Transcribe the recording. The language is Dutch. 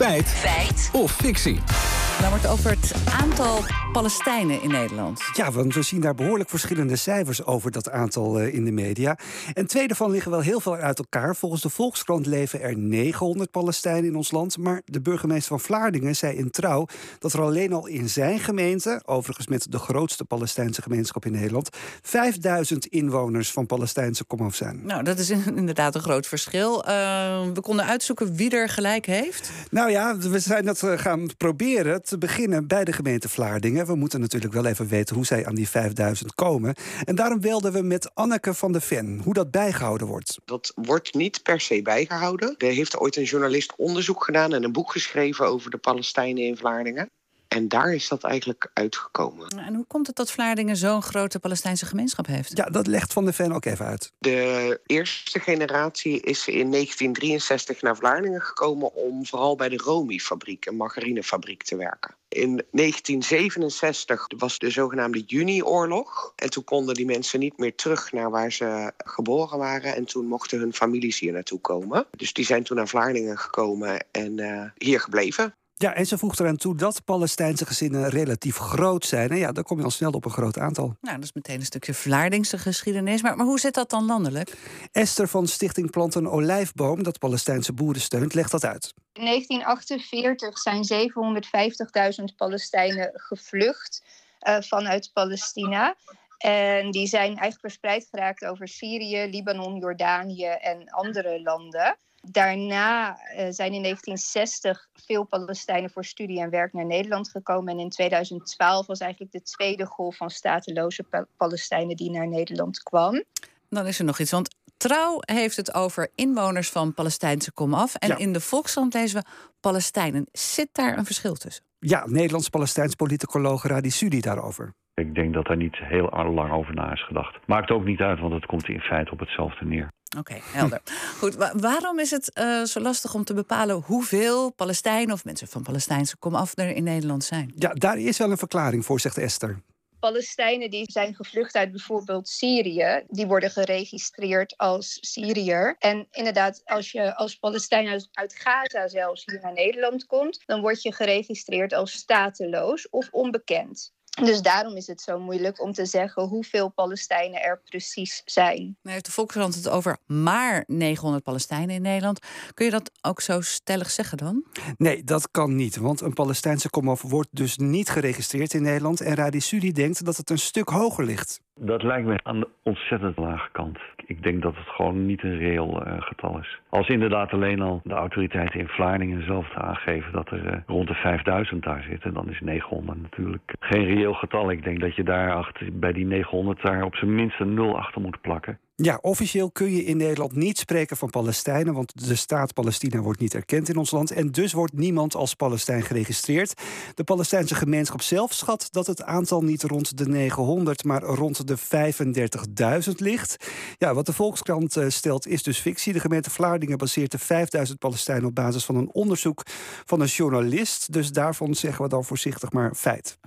Feit. Feit. Of fictie. Dan wordt over het aantal Palestijnen in Nederland. Ja, want we zien daar behoorlijk verschillende cijfers over dat aantal uh, in de media. En twee daarvan liggen wel heel veel uit elkaar. Volgens de Volkskrant leven er 900 Palestijnen in ons land. Maar de burgemeester van Vlaardingen zei in trouw dat er alleen al in zijn gemeente, overigens met de grootste Palestijnse gemeenschap in Nederland, 5000 inwoners van Palestijnse komaf zijn. Nou, dat is inderdaad een groot verschil. Uh, we konden uitzoeken wie er gelijk heeft. Nou ja, we zijn dat uh, gaan proberen te beginnen bij de gemeente Vlaardingen. We moeten natuurlijk wel even weten hoe zij aan die 5000 komen. En daarom wilden we met Anneke van de Ven hoe dat bijgehouden wordt. Dat wordt niet per se bijgehouden. Er heeft ooit een journalist onderzoek gedaan en een boek geschreven over de Palestijnen in Vlaardingen. En daar is dat eigenlijk uitgekomen. En hoe komt het dat Vlaardingen zo'n grote Palestijnse gemeenschap heeft? Ja, dat legt Van de Ven ook even uit. De eerste generatie is in 1963 naar Vlaardingen gekomen om vooral bij de Romi-fabriek, een margarinefabriek, te werken. In 1967 was de zogenaamde Juni-oorlog. En toen konden die mensen niet meer terug naar waar ze geboren waren. En toen mochten hun families hier naartoe komen. Dus die zijn toen naar Vlaardingen gekomen en uh, hier gebleven. Ja, en ze voegt eraan toe dat Palestijnse gezinnen relatief groot zijn. En ja, dan kom je al snel op een groot aantal. Nou, dat is meteen een stukje Vlaardingse geschiedenis. Maar, maar hoe zit dat dan landelijk? Esther van Stichting Planten Olijfboom, dat Palestijnse boeren steunt, legt dat uit. In 1948 zijn 750.000 Palestijnen gevlucht uh, vanuit Palestina. En die zijn eigenlijk verspreid geraakt over Syrië, Libanon, Jordanië en andere landen. Daarna uh, zijn in 1960 veel Palestijnen voor studie en werk naar Nederland gekomen. En in 2012 was eigenlijk de tweede golf van stateloze pa Palestijnen die naar Nederland kwam. Dan is er nog iets, want Trouw heeft het over inwoners van Palestijnse komaf. En ja. in de Volkskrant lezen we Palestijnen. Zit daar een verschil tussen? Ja, Nederlands-Palestijns politicoloog Radi Sudi daarover. Ik denk dat daar niet heel lang over na is gedacht. Maakt ook niet uit, want het komt in feite op hetzelfde neer. Oké, okay, helder. Goed, wa waarom is het uh, zo lastig om te bepalen hoeveel Palestijnen of mensen van Palestijnse komaf er in Nederland zijn? Ja, daar is wel een verklaring voor, zegt Esther. Palestijnen die zijn gevlucht uit bijvoorbeeld Syrië, die worden geregistreerd als Syriër. En inderdaad, als je als Palestijn uit Gaza zelfs hier naar Nederland komt, dan word je geregistreerd als stateloos of onbekend. Dus daarom is het zo moeilijk om te zeggen hoeveel Palestijnen er precies zijn. Nou heeft de Volkskrant het over maar 900 Palestijnen in Nederland. Kun je dat ook zo stellig zeggen dan? Nee, dat kan niet. Want een Palestijnse komaf wordt dus niet geregistreerd in Nederland. En Radi Sudi denkt dat het een stuk hoger ligt. Dat lijkt me aan de ontzettend lage kant. Ik denk dat het gewoon niet een reëel uh, getal is. Als inderdaad alleen al de autoriteiten in Vlaardingen zelf aangeven dat er uh, rond de 5000 daar zitten, dan is 900 natuurlijk geen reëel getal. Ik denk dat je daar achter, bij die 900 daar op zijn minst een nul achter moet plakken. Ja, officieel kun je in Nederland niet spreken van Palestijnen, want de staat Palestina wordt niet erkend in ons land. En dus wordt niemand als Palestijn geregistreerd. De Palestijnse gemeenschap zelf schat dat het aantal niet rond de 900, maar rond de 35.000 ligt. Ja, wat de Volkskrant stelt is dus fictie. De gemeente Vlaardingen baseert de 5000 Palestijnen op basis van een onderzoek van een journalist. Dus daarvan zeggen we dan voorzichtig maar feit.